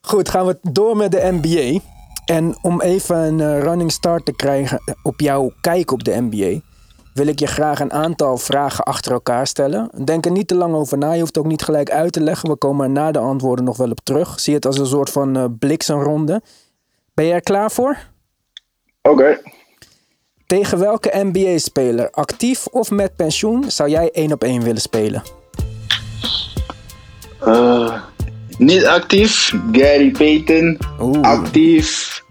Goed, gaan we door met de NBA. En om even een eh, running start te krijgen op jouw kijk op de NBA, wil ik je graag een aantal vragen achter elkaar stellen. Denk er niet te lang over na. Je hoeft ook niet gelijk uit te leggen. We komen er na de antwoorden nog wel op terug. Zie het als een soort van uh, bliksemronde. Ben jij er klaar voor? Oké. Tegen welke NBA-speler, actief of met pensioen, zou jij één op één willen spelen? Uh, niet actief, Gary Payton. Oeh. Actief,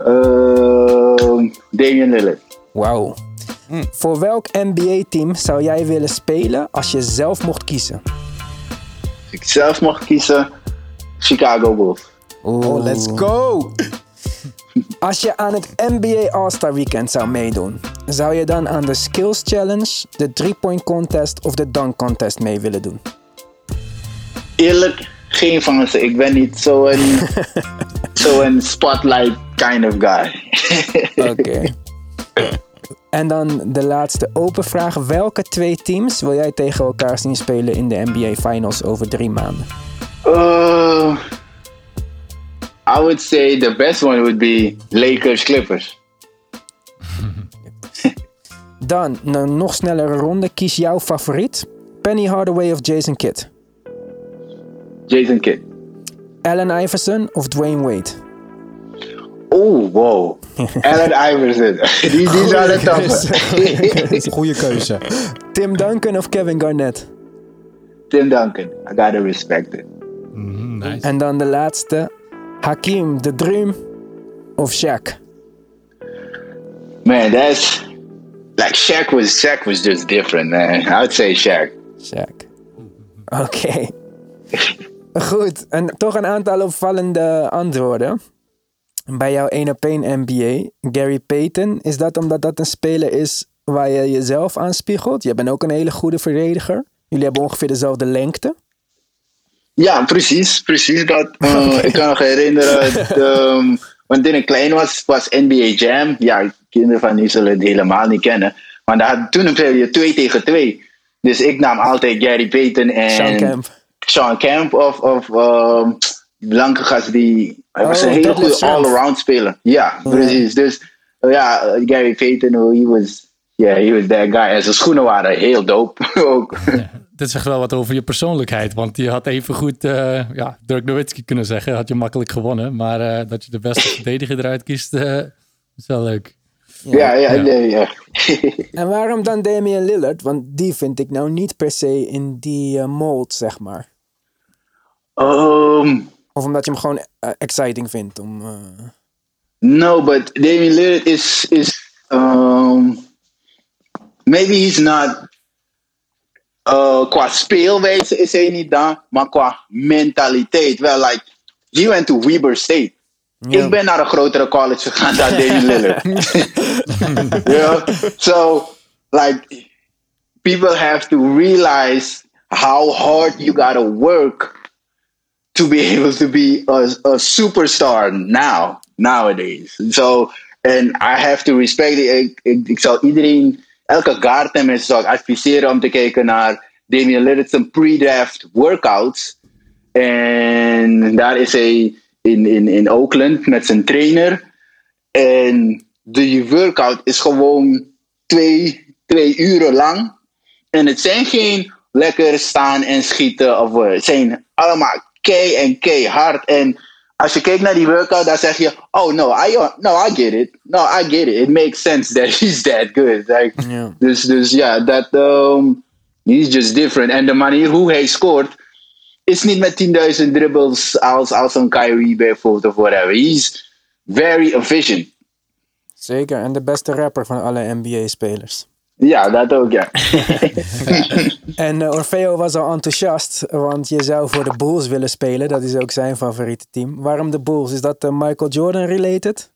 uh, Damian Lillard. Wauw. Hm. Voor welk NBA-team zou jij willen spelen als je zelf mocht kiezen? Als ik zelf mocht kiezen, Chicago Bulls. Oh, let's go! Als je aan het NBA All-Star Weekend zou meedoen, zou je dan aan de Skills Challenge, de 3-point contest of de dunk contest mee willen doen? Eerlijk, geen van ze. Ik ben niet zo'n zo spotlight kind of guy. Oké. En dan de laatste open vraag. Welke twee teams wil jij tegen elkaar zien spelen in de NBA Finals over drie maanden? Uh, I would say the best one would be Lakers Clippers. dan een nog snellere ronde. Kies jouw favoriet. Penny Hardaway of Jason Kidd? Jason Kidd. Allen Iverson of Dwayne Wade? Oh, wow. Allen Iverson. die, die zou het taffe. Goeie keuze. Tim Duncan of Kevin Garnett? Tim Duncan. I gotta respect it. Mm, nice. En dan de laatste. Hakim, The Dream of Shaq? Man, that's like Shaq was Shaq was just different, man. I would say Shaq. Shaq. Oké. Okay. Goed, en toch een aantal opvallende antwoorden bij jouw 1 op 1 NBA, Gary Payton, is dat omdat dat een speler is waar je jezelf aan spiegelt? Je bent ook een hele goede verdediger. Jullie hebben ongeveer dezelfde lengte. Ja, precies. Precies dat. Uh, ik kan me herinneren, um, want toen ik klein was, was NBA Jam. Ja, kinderen van nu zullen het helemaal niet kennen. Maar daar toen speel je 2 tegen 2. Dus ik nam altijd Gary Payton en Sean Kemp, Sean Kemp of, of um, blanke gast die. Hij was oh, een hele goede all-around speler. Ja, precies. Dus ja, Gary Payton, oh, he was. Yeah, he was that guy. En zijn schoenen waren heel dope ook. Ja, dit zegt wel wat over je persoonlijkheid. Want je had even goed uh, ja, Dirk Nowitzki kunnen zeggen. Had je makkelijk gewonnen. Maar uh, dat je de beste verdediger eruit kiest, is wel leuk. Ja, ja, ja. Nee, ja. en waarom dan Damian Lillard? Want die vind ik nou niet per se in die mold, zeg maar. Um, of omdat je hem gewoon uh, exciting vindt om. Uh... No, but Damian Lillard is is um, maybe he's not. Uh, qua speelwijze is hij niet daar, maar qua mentaliteit wel. Like, he went to Weber State. Yeah. Ik ben naar een grotere college gegaan dan Damian Lillard. So, like, people have to realize how hard you gotta work to be able to be a, a superstar now, nowadays. So, and I have to respect it. Ik, ik, ik zou iedereen, elke guard mensen zou adviseren om te kijken naar Damian Lillard's pre-draft workouts. En daar is hij in, in, in Oakland met zijn trainer. En de workout is gewoon twee, twee uren lang. En het zijn geen lekker staan en schieten. Of, het zijn allemaal kei en keihard. En als je kijkt naar die workout, dan zeg je, oh no, I, no, I get it. No, I get it. It makes sense that he's that good. Like, yeah. Dus, dus ja, dat, um, he's just different. En de manier hoe hij scoort, is niet met 10.000 dribbles als, als een Kyrie bijvoorbeeld of whatever. He's very efficient. Zeker, en de beste rapper van alle NBA-spelers. Ja, dat ook, ja. en uh, Orfeo was al enthousiast, want je zou voor de Bulls willen spelen. Dat is ook zijn favoriete team. Waarom de Bulls? Is dat uh, Michael Jordan related?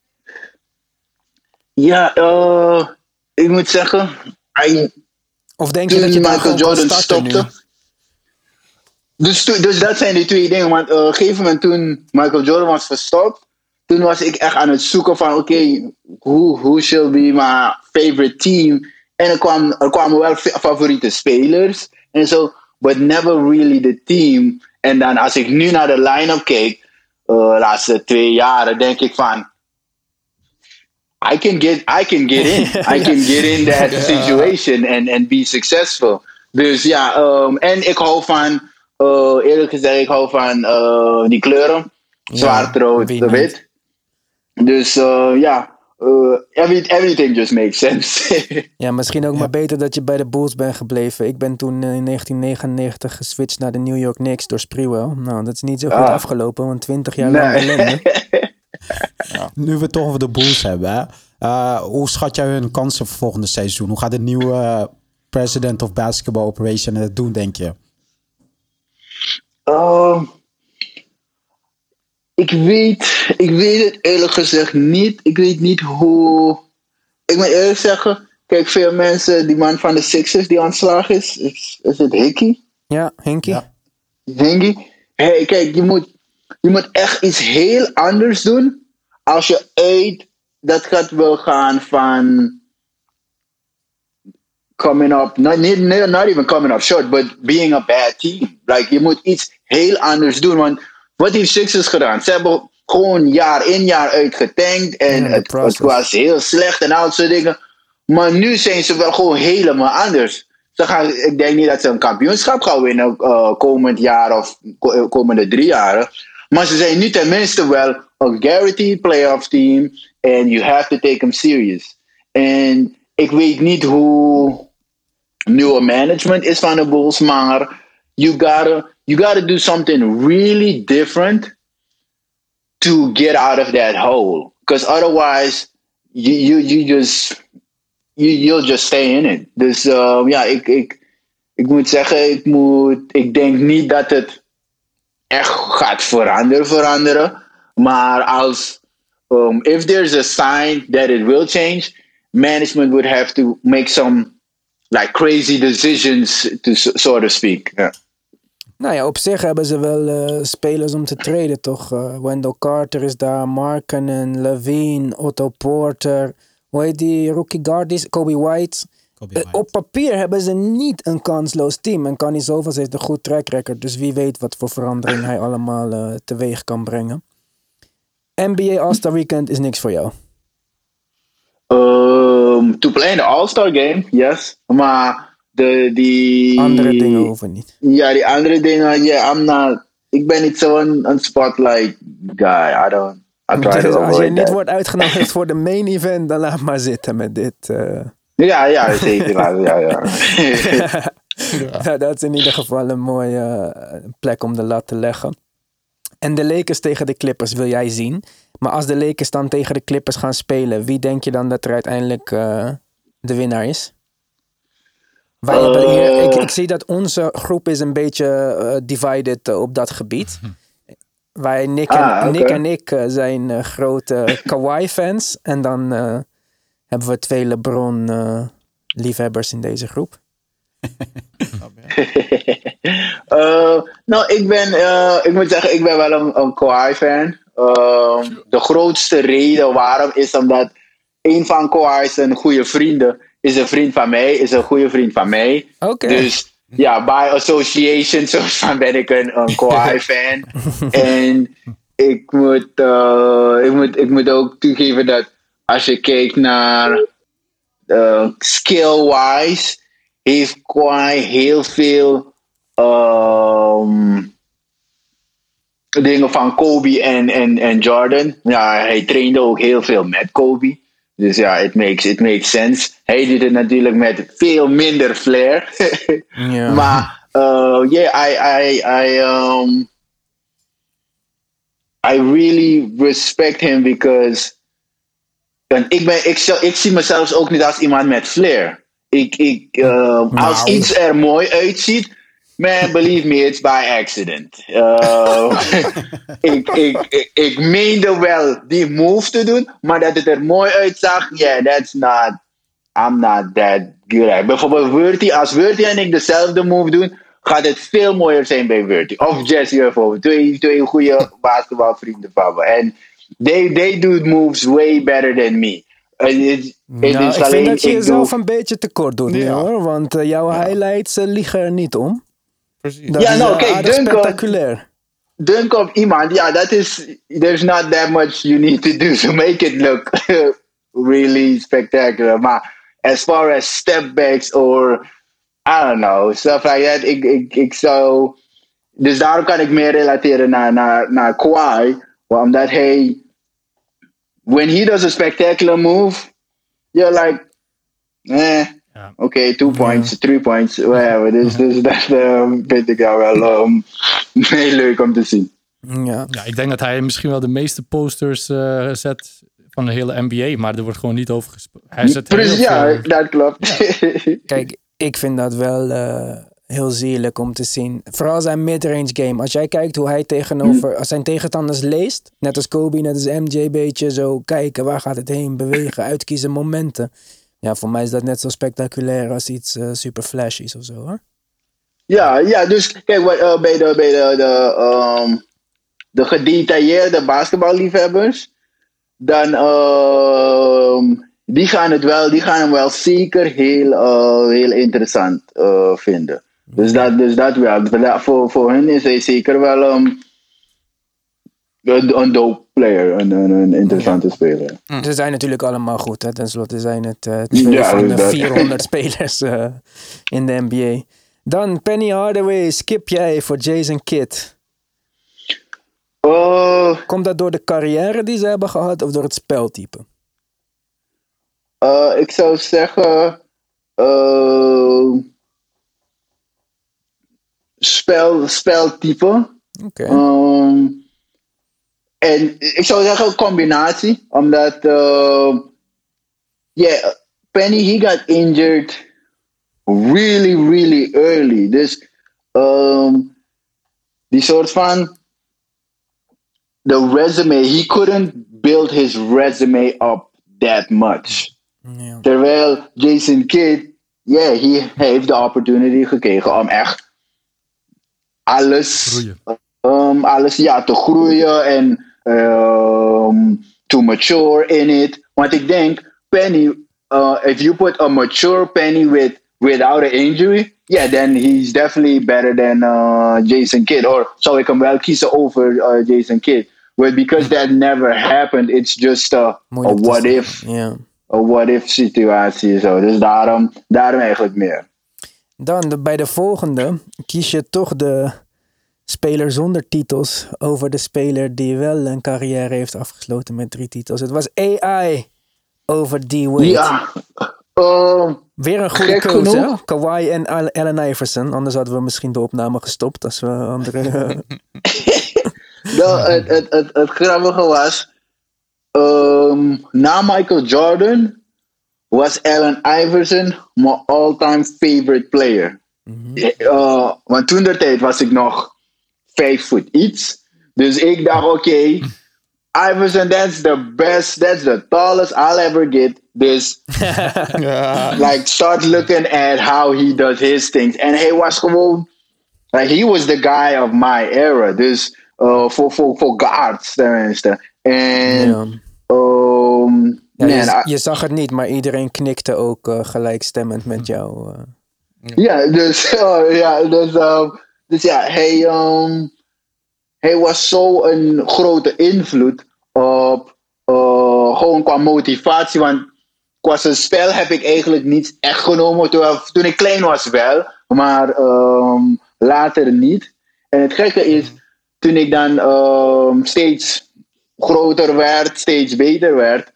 Ja, uh, ik moet zeggen... I, of denk je dat je Michael Jordan stopte? Dus, dus dat zijn die twee dingen. Want op een gegeven moment toen Michael Jordan was gestopt... Toen was ik echt aan het zoeken van... Oké, okay, who, who shall be my favorite team... En er, kwam, er kwamen wel favoriete spelers en zo, but never really the team. En dan als ik nu naar de line-up kijk, uh, laatste twee jaren, denk ik van. I can get, I can get in. I can get in that situation and, and be successful. Dus ja, um, en ik hou van, uh, eerlijk gezegd, ik hou van uh, die kleuren. Zwart, rood, wit. Dus uh, ja, uh, every, everything just makes sense. Ja, misschien ook maar beter dat je bij de Bulls bent gebleven. Ik ben toen eh, in 1999 geswitcht naar de New York Knicks door Sprewell. Nou, dat is niet zo goed Ah. afgelopen, want 20 jaar lang nee. ellende. Nu we het toch over de Bulls hebben. Hè? Eh, hoe schat jij hun kansen voor volgende seizoen? Hoe gaat de nieuwe eh, president of basketball operation het doen, denk je? Ehm, ik weet, ik weet het eerlijk gezegd niet. Ik weet niet hoe. Ik moet eerlijk zeggen, kijk, veel mensen, die man van de Sixers die ontslagen is, is, is het Hickey? Ja, Henkie? Ja. Hinky? Hey, kijk, je moet, je moet echt iets heel anders doen als je uit dat gaat wil gaan van coming up, not, even coming up short, but being a bad team. Like, je moet iets heel anders doen. Want wat heeft Sixers gedaan? Ze hebben gewoon jaar in jaar uit getankt. En het, het was heel slecht en al dat soort dingen. Maar nu zijn ze wel gewoon helemaal anders. Ze gaan, ik denk niet dat ze een kampioenschap gaan winnen uh, komend jaar of ko- eh, komende drie jaren. Maar ze zijn nu tenminste wel een guaranteed playoff team. En you have to take them serious. En ik weet niet hoe nieuwe management is van de Bulls, maar you gotta, you gotta do something really different to get out of that hole. Because otherwise, you, you, you just, you, you'll just stay in it. Dus uh, ja, ik, ik, ik moet zeggen, ik, moet, ik denk niet dat het echt gaat veranderen, veranderen. Maar als, um, if there's a sign that it will change, management would have to make some like crazy decisions, to so to speak. Ja. Nou ja, op zich hebben ze wel eh, spelers om te treden, toch? Eh, Wendell Carter is daar, Markkanen, Levine, Otto Porter. Hoe heet die rookie guard? Is Kobe White. Kobe Eh, White. op papier hebben ze niet een kansloos team. En Canny Zovas heeft een goed track record. Dus wie weet wat voor verandering hij allemaal eh, teweeg kan brengen. NBA All-Star Weekend is niks voor jou. Um, to play in the All-Star game, yes. Maar de, die... Andere dingen hoeven niet. Ja, die andere dingen, yeah, I'm not... Ik ben niet zo'n een spotlight guy. I don't... I try to als je niet that. wordt uitgenodigd voor de main event, dan laat maar zitten met dit. eh. Ja, ja, zeker. ja, ja. Ja, dat is in ieder geval een mooie eh, plek om de lat te leggen. En de Lakers tegen de Clippers wil jij zien. Maar als de Lakers dan tegen de Clippers gaan spelen, wie denk je dan dat er uiteindelijk eh, de winnaar is? Wij hebben hier, ik, ik zie dat onze groep is een beetje eh, divided eh, op dat gebied. Wij, Nick en, Ah. Nick, en ik eh, zijn eh, grote Kawhi-fans. En dan eh, hebben we twee LeBron-liefhebbers in deze groep. Eh, nou, ik ben, eh, ik moet zeggen, ik ben wel een, een Kawhi-fan. Ehm, de grootste reden waarom is omdat een van Kawhi's een goede vrienden is een vriend van mij, is een goede vriend van mij. Dus ja, by association, zo van ben ik een, een Kawhi-fan. en ik moet, eh, ik, moet, ik moet ook toegeven dat als je kijkt naar eh, skill-wise, heeft Kawhi heel veel ehm, dingen van Kobe en, en, en Jordan. Ja, hij trainde ook heel veel met Kobe. Dus ja, it makes, it makes sense. Hij doet het natuurlijk met veel minder flair. Maar, uh, yeah, I, I, I, um, I really respect him because ik, ben, ik, ik zie mezelf ook niet als iemand met flair. Ik, ik, uh, Als Nou. iets er mooi uitziet, man, believe me, it's by accident. Uh, ik, ik, ik, ik meende wel die move te doen, maar dat het er mooi uitzag, yeah, that's not, I'm not that good at. Bijvoorbeeld Wurty, als Wurty en ik dezelfde move doen, gaat het veel mooier zijn bij Wurty. Of Jesse bijvoorbeeld, twee, twee goede basketbalvrienden van me. En they, they do moves way better than me. Het, het Nou, is ik alleen, vind dat je jezelf doe- een beetje tekort doet nu Ja. hoor. Want eh, jouw highlights eh, liegen er niet om. Precies. Dat Ja, is nou, kijk, spectaculair. dunk op iemand, ja, dat is, there's not that much you need to do to make it look really spectacular. Maar as far as step backs or, I don't know, stuff like that, ik, ik, ik zou, dus daarom kan ik meer relateren naar, naar, naar Kawhi, omdat hij, when he does a spectacular move, you're like, eh, Ja. Oké, two points, three points, whatever. Dus, dus dat eh, vind ik wel wel um, heel leuk om te zien. Ja. Ja, ik denk dat hij misschien wel de meeste posters eh, zet van de hele NBA, maar er wordt gewoon niet over gesproken. Hij zet heel Precies, ja, veel- dat klopt. Kijk, ik vind dat wel eh, heel zierlijk om te zien. Vooral zijn midrange game. Als jij kijkt hoe hij tegenover als zijn tegenstanders leest, net als Kobe, net als MJ, een beetje zo kijken waar gaat het heen, bewegen, uitkiezen momenten. Ja, voor mij is dat net zo spectaculair als iets eh, super flashies of zo hoor. ja, ja, dus kijk, wat, eh, bij, de, bij de, de, ehm, de gedetailleerde basketballiefhebbers, dan ehm, die gaan het wel, die gaan hem wel zeker heel, eh, heel interessant vinden. Dus dat, dus dat wel. Dat- Voor, voor hen is hij zeker wel ehm, een, een dope player, een, een, een interessante speler. Ze zijn natuurlijk allemaal goed. Hè? Ten slotte zijn het eh, twee Ja, van de dat- 400 spelers eh, in de NBA. Dan Penny Hardaway, skip jij voor Jason Kidd. Oh, Komt dat door de carrière die ze hebben gehad of door het speltype? Eh, ik zou zeggen. eh, spel, speltype. Oké. Ehm, en ik zou zeggen een combinatie. Omdat. eh, yeah, Penny, he got injured really, really early. Dus. ehm, die soort van. The resume, he couldn't build his resume up that much. Ja. Terwijl Jason Kidd, yeah, hij heeft de opportunity gekregen om echt alles, um, alles ja, te groeien en um, to mature in it. Want ik denk, Penny, uh, if you put a mature Penny with without an injury, yeah, then he's definitely better than uh, Jason Kidd. Or zou ik hem wel kiezen over uh, Jason Kidd. But because that never happened, it's just a, a what if Ja. een what-if situatie. Zo. Dus daarom, daarom eigenlijk meer. Dan de, bij de volgende kies je toch de speler zonder titels over de speler die wel een carrière heeft afgesloten met drie titels. Het was AI over D-Wade. Ja. Ehm, Weer een goede keuze, hè? Kawhi en Al- Allen Iverson. Anders hadden we misschien de opname gestopt als we andere... nou, het, het, het, het grappige was, ehm, na Michael Jordan was Allen Iverson mijn all-time favorite player. Eh, want toen de tijd was ik nog vijf voet iets. Dus ik dacht, oké, Iverson, that's the best, that's the tallest I'll ever get. Dus like start looking at how he does his things. En hij was gewoon, like he was the guy of my era. Dus uh, voor, voor, voor guards tenminste. En ja. um, Ja, man, je, zag het niet, maar iedereen knikte ook eh, gelijkstemmend met jou. eh. Ja, dus, uh, ja, dus, um, dus ja, hij, um, hij was zo een grote invloed op uh, gewoon qua motivatie. Want qua zijn spel heb ik eigenlijk niet echt genomen. Toen, ik klein was wel, maar um, later niet. En het gekke is, toen ik dan um, steeds groter werd, steeds beter werd,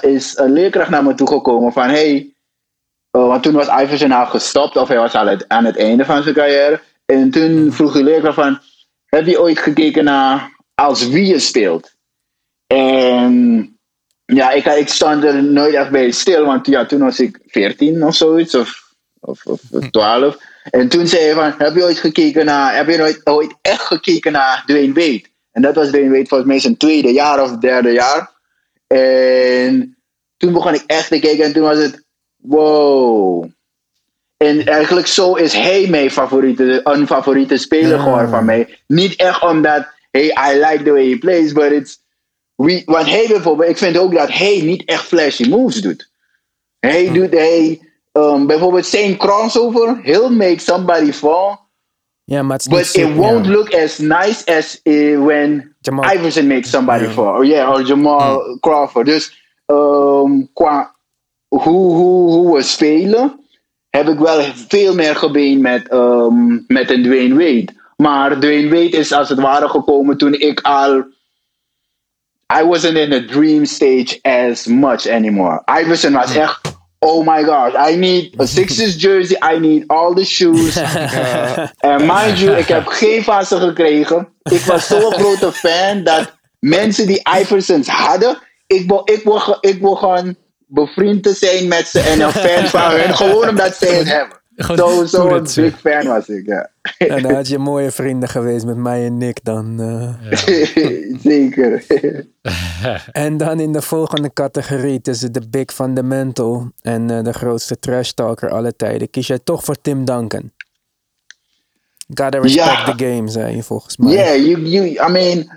is een leerkracht naar me toegekomen van hey, uh, want toen was Iverson al gestopt of hij was al aan het einde van zijn carrière. En toen vroeg de leerkracht van, heb je ooit gekeken naar als wie je speelt? En ja, ik, ik stond er nooit echt bij stil, want ja, toen was ik 14 of zoiets, of, of, of 12. En toen zei hij van, heb je ooit gekeken naar, heb je nooit, ooit echt gekeken naar Dwayne Wade? En dat was Dwayne Wade volgens mij zijn tweede jaar of derde jaar. En toen begon ik echt te kijken en toen was het, wow. En eigenlijk zo is hij mijn favoriete, een favoriete speler geworden van mij. Niet echt omdat, hey, I like the way he plays, but it's, we, want hij bijvoorbeeld, ik vind ook dat hij niet echt flashy moves doet. Hij doet, hij, um, bijvoorbeeld zijn crossover, he'll make somebody fall. Ja, maar het is niet But zo- it won't look as nice as uh, when Jamal. Iverson makes somebody fall. Or yeah, or Jamal Crawford. Dus um, qua hoe, hoe, hoe we spelen, heb ik wel veel meer gebeen met, um, met een Dwayne Wade. Maar Dwayne Wade is als het ware gekomen toen ik al. I wasn't in the dream stage as much anymore. Iverson was echt. Oh my gosh, I need a Sixers jersey. I need all the shoes. En mind you, ik heb geen ze gekregen. Ik was zo'n grote fan dat mensen die Iversons hadden, ik wil, ik wil, ik wil gewoon bevriend te zijn met ze en een fan van hun, gewoon omdat ze het hebben. Zo zo een big fan was ik, ja. En dan had je mooie vrienden geweest met mij en Nick dan. eh. Zeker. En dan in de volgende categorie tussen de big fundamental en eh, de grootste trash talker alle tijden. Kies jij toch voor Tim Duncan. Gotta respect Ja. the game, zei je volgens mij. Yeah, you you I mean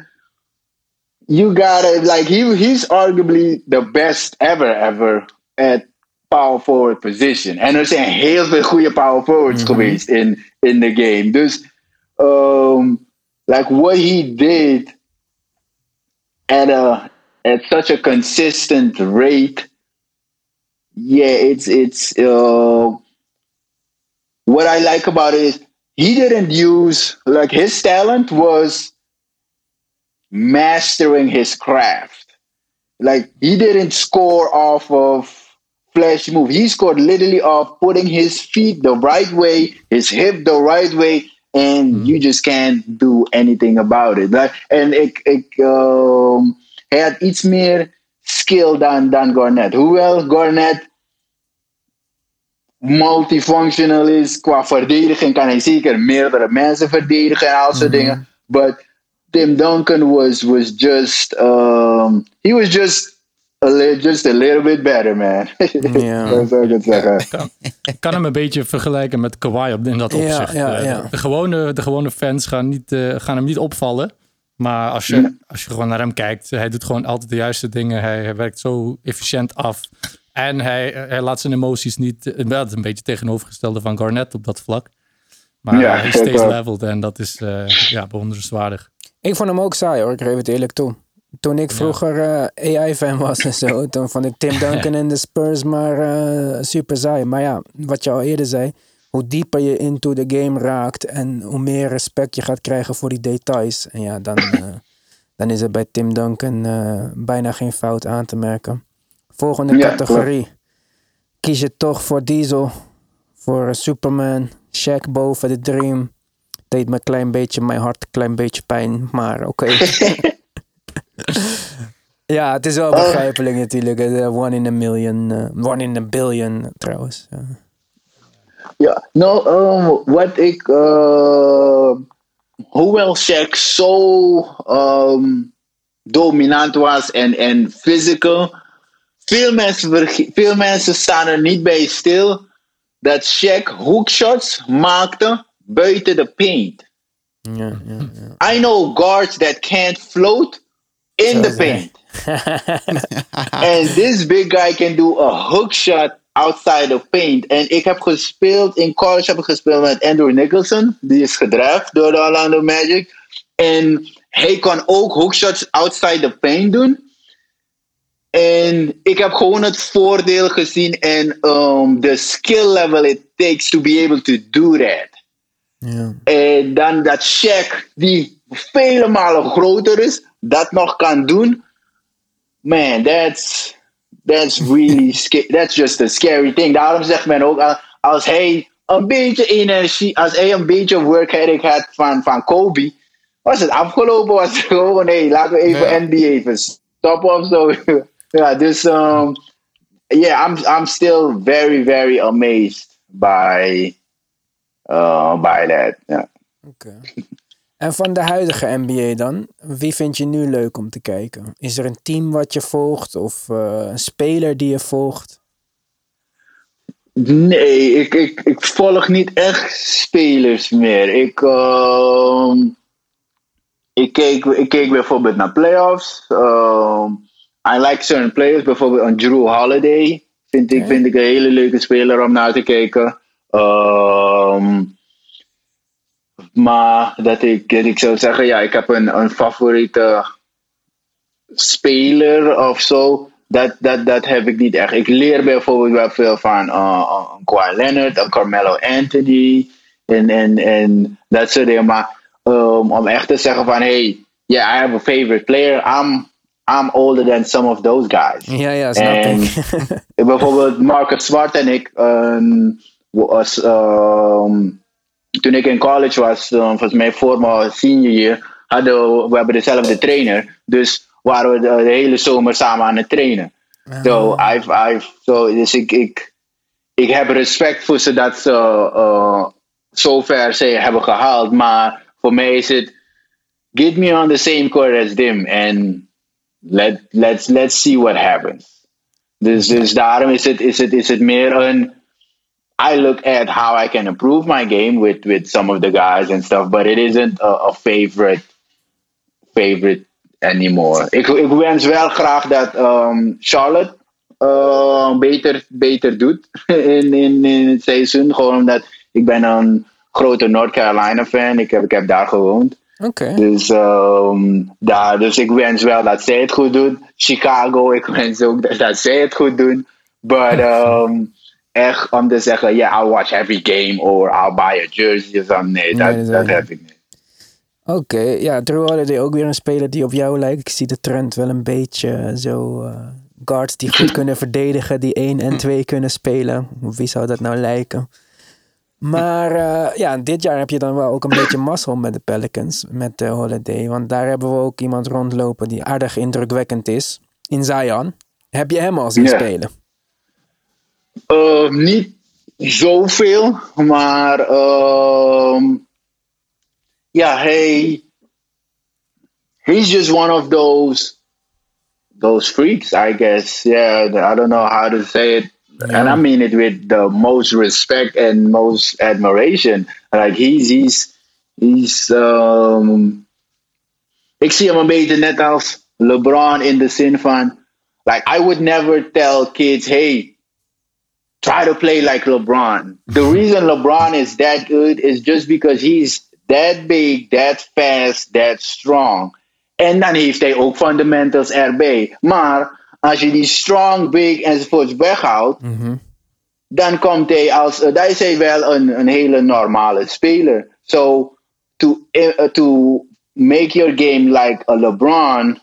you gotta like he he's arguably the best ever ever at power forward position. And En er zijn heel veel goede power forwards geweest in in the game. Dus um like what he did at a at such a consistent rate yeah it's it's uh what I like about it is he didn't use like his talent was mastering his craft. Like he didn't score off of flash move. He scored literally off putting his feet the right way, his hip the right way, and you just can't do anything about it. Like, en ik, ik, um, had iets meer skill dan, dan Garnett. Hoewel Garnett multifunctional is qua verdediging, kan hij zeker meerdere mensen verdedigen en al soort dingen. But Tim Duncan was was just um, he was just a li- just a little bit better, man. Ja. Zo zou ik het zeggen. kan, ik kan hem een beetje vergelijken met Kawhi op, in dat opzicht. ja, Eh, ja. De, gewone, de gewone fans gaan, niet, eh, gaan hem niet opvallen. Maar als je, als je gewoon naar hem kijkt, hij doet gewoon altijd de juiste dingen. Hij, hij werkt zo efficiënt af. En hij, hij laat zijn emoties niet... eh, Wel, het is een beetje tegenovergestelde van Garnett op dat vlak. Maar Ja, hij stays zeker. leveled en dat is eh, ja, bewonderenswaardig. Ik vond hem ook saai hoor, ik geef het eerlijk toe. Toen ik vroeger eh, AI-fan was en zo, toen vond ik Tim Duncan en de Spurs maar eh, super saai. Maar ja, wat je al eerder zei, hoe dieper je into the game raakt en hoe meer respect je gaat krijgen voor die details. En ja, dan, eh, dan is er bij Tim Duncan eh, bijna geen fout aan te merken. Volgende Ja, categorie. Kies je toch voor Diesel, voor Superman, Shaq boven de Dream. Deed me een klein beetje mijn hart, een klein beetje pijn, maar oké. ja, het is wel begrijpelijk natuurlijk. eh, one in a million, eh, one in a billion trouwens. Ja. Ja, nou, um, wat ik, uh, hoewel Shaq zo um, dominant was en, en physical, veel mensen, veel mensen staan er niet bij stil dat Shaq hoekshots maakte buiten de paint. Ja, ja, ja. I know guards that can't float in the paint. and this big guy can do a hook shot outside the paint. En ik heb gespeeld, in college heb ik gespeeld met Andrew Nicholson. Die is gedraft door de Orlando Magic. En hij kan ook hookshots outside the paint doen. En ik heb gewoon het voordeel gezien en um, the skill level it takes to be able to do that. Ja. En dan dat Shaq, die vele malen groter is, dat nog kan doen. Man, that's, that's really scary. That's just a scary thing. Daarom zegt men ook, al- als hij een beetje energie, als hij een beetje work ethic had van, van Kobe, was het afgelopen. Was het gewoon, hé, laten we even Ja. NBA even stoppen of zo. ja, dus, um, yeah, I'm, I'm still very, very amazed by, uh, by that. Ja. Oké. En van de huidige NBA dan, wie vind je nu leuk om te kijken? Is er een team wat je volgt of eh, een speler die je volgt? Nee, ik, ik, ik volg niet echt spelers meer. Ik, ehm, ik, keek, ik keek bijvoorbeeld naar playoffs. Ehm, I like certain players, bijvoorbeeld een Drew Holiday. Vind ik, vind ik een hele leuke speler om naar te kijken. Ehm, Maar dat ik, dat ik zou zeggen, ja, ik heb een, een favoriete speler of zo. Dat, dat, dat heb ik niet echt. Ik leer bijvoorbeeld wel veel van uh, Kawhi Leonard, een Carmelo Anthony en, en, en dat soort dingen. Maar um, om echt te zeggen van, hey, yeah, I have a favorite player. I'm, I'm older than some of those guys. Ja, ja, snap En ik. bijvoorbeeld Marcus Smart en ik, um, was, um, toen ik in college was, um, volgens mij voor mijn senior year, hadden we, we hebben dezelfde trainer. Dus waren we de, de hele zomer samen aan het trainen. So, I've, I've, so, dus ik, ik, ik heb respect voor ze dat ze uh, zover ze hebben gehaald. Maar voor mij is het, get me on the same court as them and let, let's, let's see what happens. Dus, dus daarom is het, is, het, is het meer een. I look at how I can improve my game with, with some of the guys and stuff, but it isn't a, a favorite favorite anymore. Ik, ik wens wel graag dat um, Charlotte uh, beter, beter doet in, in, in het seizoen. Gewoon omdat ik ben een grote North Carolina fan. Ik heb, ik heb daar gewoond. Oké. Dus, um, daar, dus ik wens wel dat zij het goed doen. Chicago, ik wens ook dat, dat zij het goed doen. But um, echt om te zeggen, yeah, I'll watch every game or I'll buy a jersey of something. Nee, dat, Nee, heb ik niet. Oké, ja, Drew Holiday ook weer een speler die op jou lijkt. Ik zie de trend wel een beetje zo. eh, guards die goed kunnen verdedigen, die 1 en 2 kunnen spelen. Wie zou dat nou lijken? Maar eh, ja, dit jaar heb je dan wel ook een beetje mazzel met de Pelicans, met de Holiday. Want daar hebben we ook iemand rondlopen die aardig indrukwekkend is. In Zion. Heb je hem al zien Ja. spelen? Uh, niet zoveel, maar ehm ja, hij he's just one of those those freaks, I guess. Yeah, I don't know how to say it, and I mean it with the most respect and most admiration. Like he's he's he's um, ik zie hem een beetje net als LeBron in de zin van, like I would never tell kids, hey, try to play like LeBron. The reason LeBron is that good is just because he's that big, that fast, that strong. En dan heeft hij ook fundamentals erbij. Maar als je die strong, big enzovoorts weghaalt, dan komt hij als, uh, dan is hij wel een, een hele normale speler. So, to, uh, to make your game like a LeBron,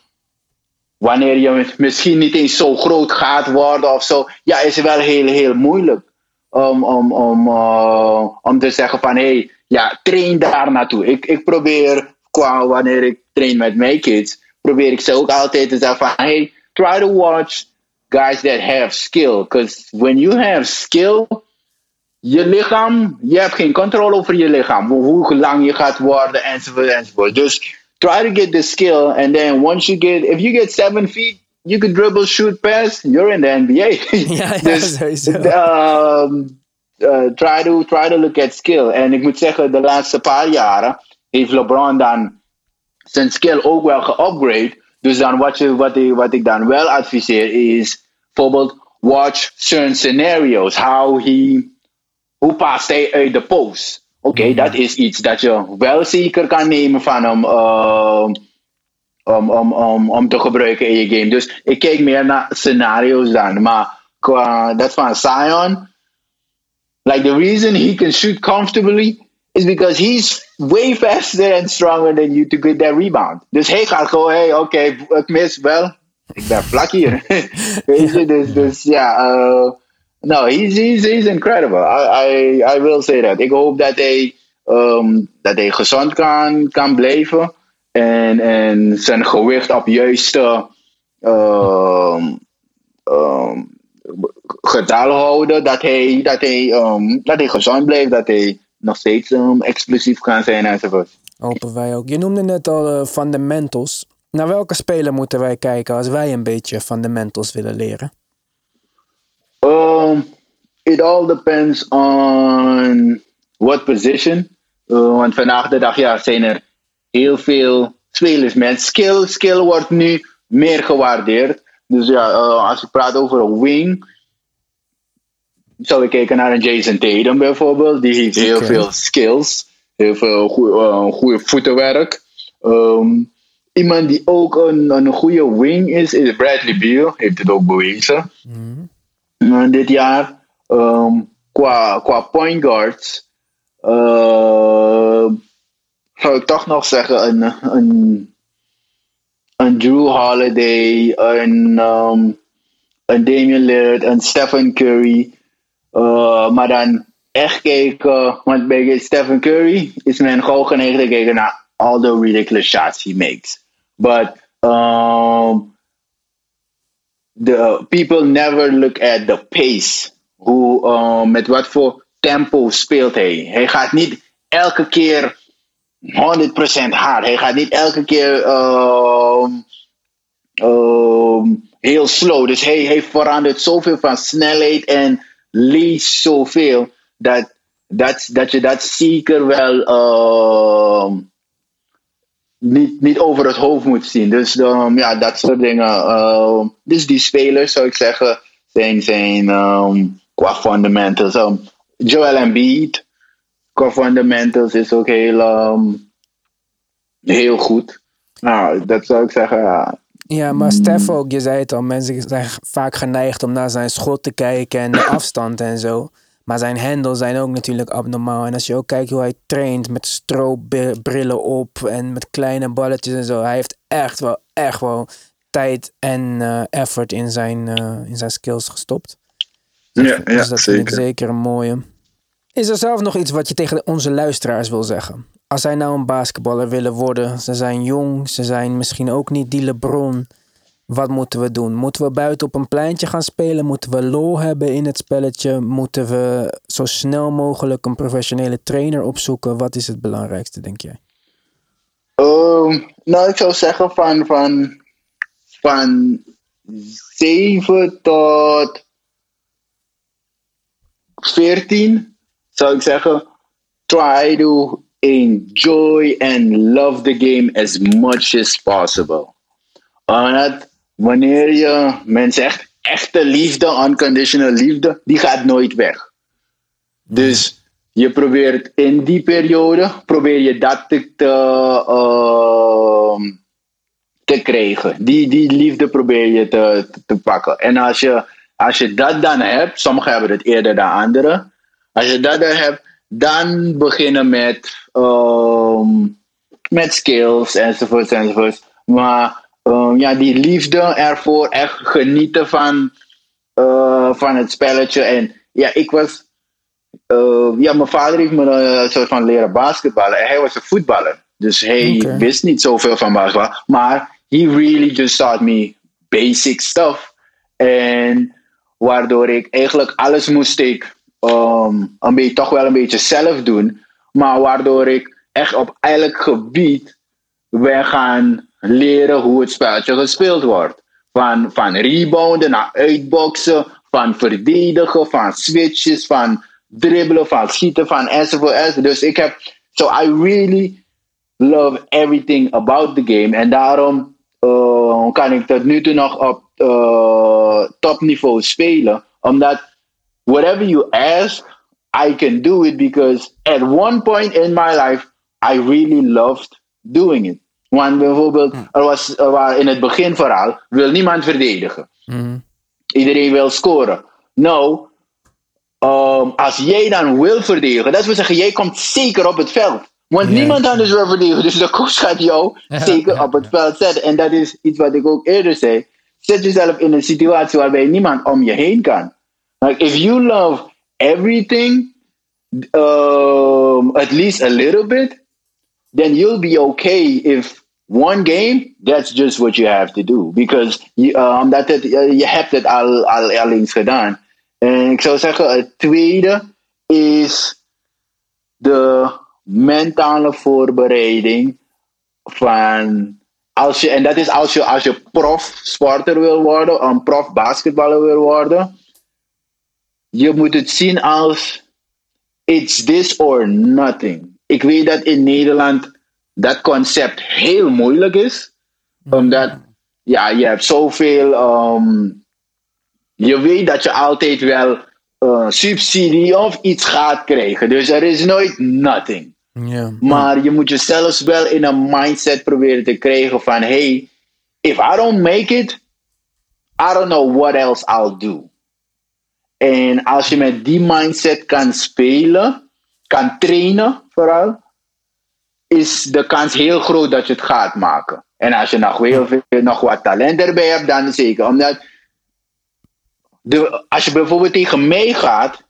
wanneer je misschien niet eens zo groot gaat worden of zo, ja, is het wel heel, heel moeilijk om, om, om, uh, om te zeggen van, hé, hey, ja, train daar naartoe. Ik, ik probeer, qua wanneer ik train met mijn kids, probeer ik ze ook altijd te zeggen van, hey, try to watch guys that have skill. Because when you have skill, je lichaam, je hebt geen controle over je lichaam. Hoe, hoe lang je gaat worden, enzovoort, enzovoort. Dus try to get the skill, and then once you get, if you get seven feet, you could dribble, shoot, pass, you're in the NBA. Ja, dus, um, uh, try, to, try to look at skill. En ik moet zeggen, de laatste paar jaren heeft LeBron dan zijn skill ook wel geupgrade. Dus dan wat, je, wat, ik, wat ik dan wel adviseer is bijvoorbeeld watch certain scenarios. How he, hoe past hij uit de post. Oké, dat is iets dat je wel zeker kan nemen van hem um, om, om, om, om te gebruiken in je game. Dus ik kijk meer naar scenario's dan. Maar qua dat van Zion, like the reason he can shoot comfortably is because he's way faster and stronger than you to get that rebound. Dus hij gaat gewoon, hey, oké, ik mis wel. Ik ben vlak hier. Weet je, dus, dus ja, uh, no, he's, he's, he's incredible. I, I, I will say that. Ik hoop dat hij, um, dat hij gezond kan, kan blijven. En, en zijn gewicht op juiste um, um, houden. Dat hij, dat, hij, dat hij gezond blijft. Dat hij nog steeds explosief kan zijn enzovoort. Hopen wij ook. Je noemde net al eh, fundamentals. Naar welke speler moeten wij kijken als wij een beetje fundamentals willen leren? Um, it all depends on what position. Uh, want vandaag de dag ja, zijn er heel veel spelers met skill. Skill wordt nu meer gewaardeerd. Dus ja, uh, als je praat over een wing, zou ik kijken naar een Jason Tatum bijvoorbeeld. Die heeft heel veel skills. Heel veel goede, goede voetenwerk. Ehm, iemand die ook een, een goede wing is, is Bradley Beal. Heeft het ook bewezen. Eh, dit jaar. Ehm, qua, qua point guards. eh, zou ik toch nog zeggen een, een, Drew Holiday, een, ehm, een Damian Lillard, een Stephen Curry. Eh, maar dan echt kijken, want bij Stephen Curry is men gewoon geneigd te kijken naar all the ridiculous shots he makes. But um, the people never look at the pace. Hoe, uh, met wat voor tempo speelt hij. Hij gaat niet elke keer 100% hard. Hij gaat niet elke keer ehm, heel slow. Dus hij, verandert zoveel van snelheid en leest zoveel. Dat, dat, dat je dat zeker wel ehm, niet, niet over het hoofd moet zien. Dus um, ja, dat soort dingen. Um, dus die spelers, zou ik zeggen, zijn, zijn um, qua fundamentals. Um, Joel Embiid, qua fundamentals, is ook heel, heel goed. Nou, dat zou ik zeggen, ja. Ja, maar Stef ook, je zei het al, mensen zijn vaak geneigd om naar zijn schot te kijken en de afstand en zo. Maar zijn handles zijn ook natuurlijk abnormaal. En als je ook kijkt hoe hij traint met stroopbrillen op en met kleine balletjes en zo. Hij heeft echt wel, echt wel tijd en eh, effort in zijn, eh, in zijn skills gestopt. Ja, ja dus dat vind ik zeker. zeker een mooie. Is er zelf nog iets wat je tegen onze luisteraars wil zeggen? Als zij nou een basketballer willen worden, ze zijn jong, ze zijn misschien ook niet die LeBron. Wat moeten we doen? Moeten we buiten op een pleintje gaan spelen? Moeten we lol hebben in het spelletje? Moeten we zo snel mogelijk een professionele trainer opzoeken? Wat is het belangrijkste, denk jij? Ehm, nou, ik zou zeggen van, van, van 7 tot 14 zou ik zeggen, try to enjoy and love the game as much as possible. Omdat wanneer je mensen echt echte liefde, unconditional liefde, die gaat nooit weg. Dus je probeert in die periode, probeer je dat te, ehm, te krijgen. Die, die liefde probeer je te, te, pakken. En als je, als je dat dan hebt, sommigen hebben het eerder dan anderen. Als je dat dan hebt, dan beginnen met, ehm, met skills enzovoort enzovoort. Maar ehm, ja, die liefde ervoor, echt genieten van, eh, van het spelletje. En ja, ik was eh, ja, mijn vader heeft me eh, een soort van leren basketballen. En hij was een voetballer. Dus hij wist niet zoveel van basketbal. Maar he really just taught me basic stuff. En waardoor ik eigenlijk alles moest ik ehm, een beetje, toch wel een beetje zelf doen. Maar waardoor ik echt op elk gebied ben gaan leren hoe het spelletje gespeeld wordt. Van, van rebounden naar uitboksen, van verdedigen, van switches, van dribbelen, van schieten, van enzovoort. Dus ik heb, so I really love everything about the game. En daarom eh, kan ik tot nu toe nog op eh, topniveau spelen. Omdat whatever you ask, I can do it because at one point in my life, I really loved doing it. Want bijvoorbeeld, er was er in het begin vooral, wil niemand verdedigen. Iedereen wil scoren. Nou, um, als jij dan wil verdedigen, dat wil zeggen, jij komt zeker op het veld. Want niemand anders wil verdedigen, dus de coach gaat jou zeker op het veld zetten. En dat is iets wat ik ook eerder zei. Zet jezelf in een situatie waarbij niemand om je heen kan. Like, if you love everything, um, at least a little bit, then you'll be okay if one game, that's just what you have to do. Because je, uh, omdat het, uh, je hebt het al, al, eens gedaan. En ik zou zeggen, het tweede is de mentale voorbereiding van als je, en dat is als je, als je prof sporter wil worden, een prof basketballer wil worden, je moet het zien als it's this or nothing. Ik weet dat in Nederland dat concept heel moeilijk is, omdat ja, je hebt zoveel, ehm, je weet dat je altijd wel eh, subsidie of iets gaat krijgen. Dus er is nooit nothing. Maar je moet jezelf wel in een mindset proberen te krijgen van hey, if I don't make it, I don't know what else I'll do. En als je met die mindset kan spelen, kan trainen vooral, is de kans heel groot dat je het gaat maken. En als je nog, heel veel, nog wat talent erbij hebt, dan zeker. Omdat de, als je bijvoorbeeld tegen mij gaat,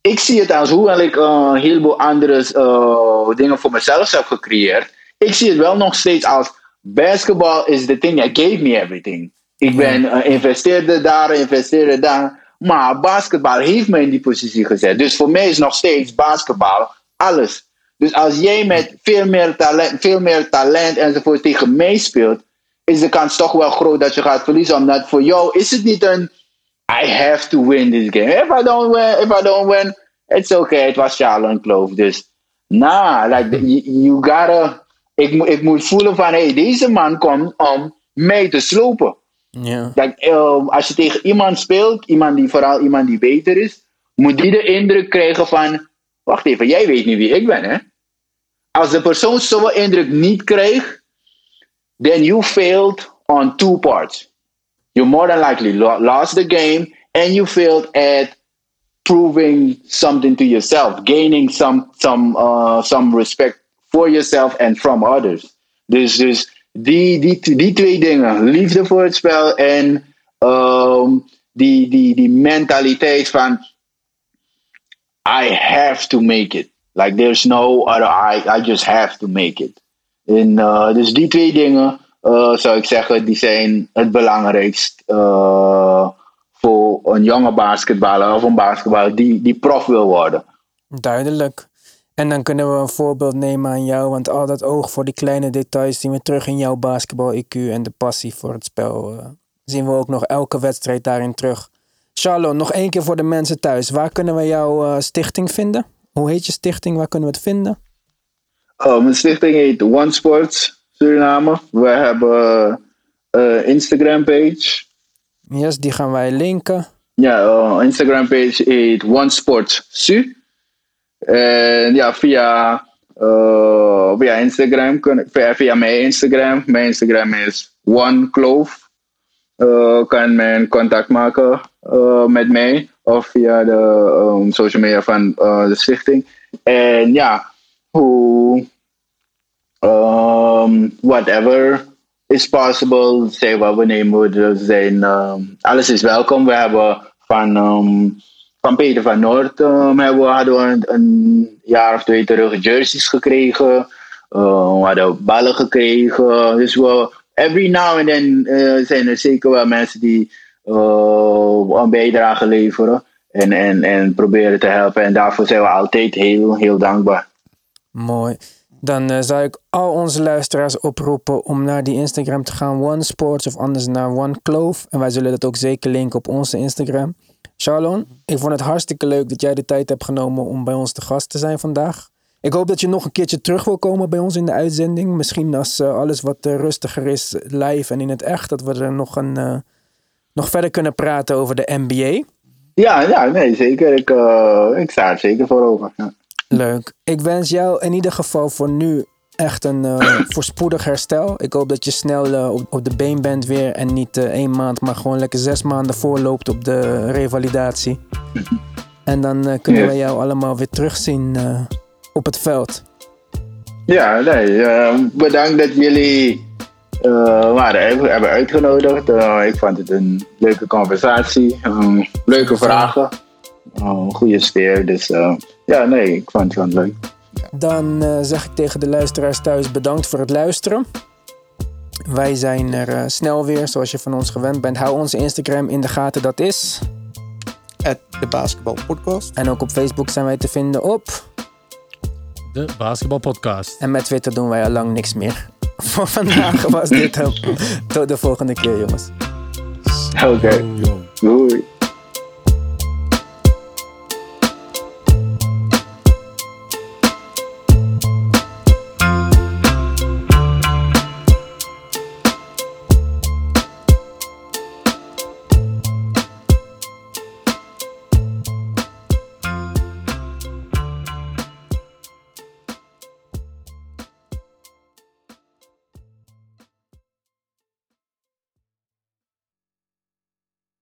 ik zie het als hoewel ik uh, een heleboel andere uh, dingen voor mezelf heb gecreëerd. Ik zie het wel nog steeds als basketball is the thing that gave me everything. Ik ben uh, investeerde daar, investeerde daar. Maar basketbal heeft me in die positie gezet. Dus voor mij is nog steeds basketbal alles. Dus als jij met veel meer talent, veel meer talent enzovoort tegen mij speelt, is de kans toch wel groot dat je gaat verliezen. Omdat voor jou is het niet een I have to win this game. If I don't win, if I don't win, it's okay. Het was Charlotte Kloof. Dus nah, like you, you gotta. Ik, ik moet voelen van hey, deze man komt om mij te slopen. Ja. Like, um, als je tegen iemand speelt, iemand die vooral iemand die beter is, moet die de indruk krijgen van, wacht even, jij weet niet wie ik ben, hè? Als de persoon zo'n indruk niet krijgt, then you failed on two parts. You more than likely lo- lost the game and you failed at proving something to yourself, gaining some some uh, some respect for yourself and from others. Dus, dus die, die, die twee dingen, liefde voor het spel en um, die, die, die mentaliteit van I have to make it. Like there's no other I, I just have to make it. En, uh, dus die twee dingen uh, zou ik zeggen, die zijn het belangrijkst uh, voor een jonge basketballer of een basketballer die, die prof wil worden. Duidelijk. En dan kunnen we een voorbeeld nemen aan jou, want al dat oog voor die kleine details zien we terug in jouw basketbal-IQ en de passie voor het spel. Zien we ook nog elke wedstrijd daarin terug. Charlotte, nog één keer voor de mensen thuis. Waar kunnen we jouw uh, stichting vinden? Hoe heet je stichting? Waar kunnen we het vinden? Oh, mijn stichting heet One Sports Suriname. We hebben een Instagram page. Yes, die gaan wij linken. Ja, uh, Instagram page heet One Sports Su. En ja, via, uh, via Instagram, via, via mijn Instagram. Mijn Instagram is One Kloof. Uh, kan men contact maken uh, met mij of via de um, social media van uh, de stichting. En ja, hoe um, whatever is possible, zeg wat we nemen, zijn, um, alles is welkom. We hebben van van Peter van Noord hebben we, hadden een, een, jaar of twee terug jerseys gekregen. We hadden ballen gekregen. Dus we, every now and then uh, zijn er zeker wel mensen die een bijdrage leveren. En, en, en proberen te helpen. En daarvoor zijn we altijd heel, heel dankbaar. Mooi. Dan uh, zou ik al onze luisteraars oproepen om naar die Instagram te gaan. One Sports of anders naar One Clove. En wij zullen dat ook zeker linken op onze Instagram. Charlon, ik vond het hartstikke leuk dat jij de tijd hebt genomen om bij ons te gast te zijn vandaag. Ik hoop dat je nog een keertje terug wil komen bij ons in de uitzending. Misschien als uh, alles wat rustiger is, live en in het echt, dat we er nog, een, nog verder kunnen praten over de NBA. Ja, ja nee, zeker. Ik, ik sta er zeker voor over. Ja. Leuk. Ik wens jou in ieder geval voor nu echt een uh, voorspoedig herstel. Ik hoop dat je snel uh, op, op, de been bent weer. En niet één maand, maar gewoon lekker zes maanden voorloopt op de revalidatie. en dan kunnen yes. we jou allemaal weer terugzien op het veld. Ja, nee, bedankt dat jullie waren, hebben uitgenodigd. ik vond het een leuke conversatie. leuke vragen. goede sfeer. Dus ja, nee, ik vond het gewoon leuk. Dan uh, zeg ik tegen de luisteraars thuis bedankt voor het luisteren. Wij zijn er uh, snel weer, zoals je van ons gewend bent. Hou onze Instagram in de gaten, dat is... de Basketball Podcast. En ook op Facebook zijn wij te vinden op... De Basketball Podcast. En met Twitter doen wij al lang niks meer. Voor vandaag was dit hem. Tot de volgende keer, jongens. Oké. Okay. Doei.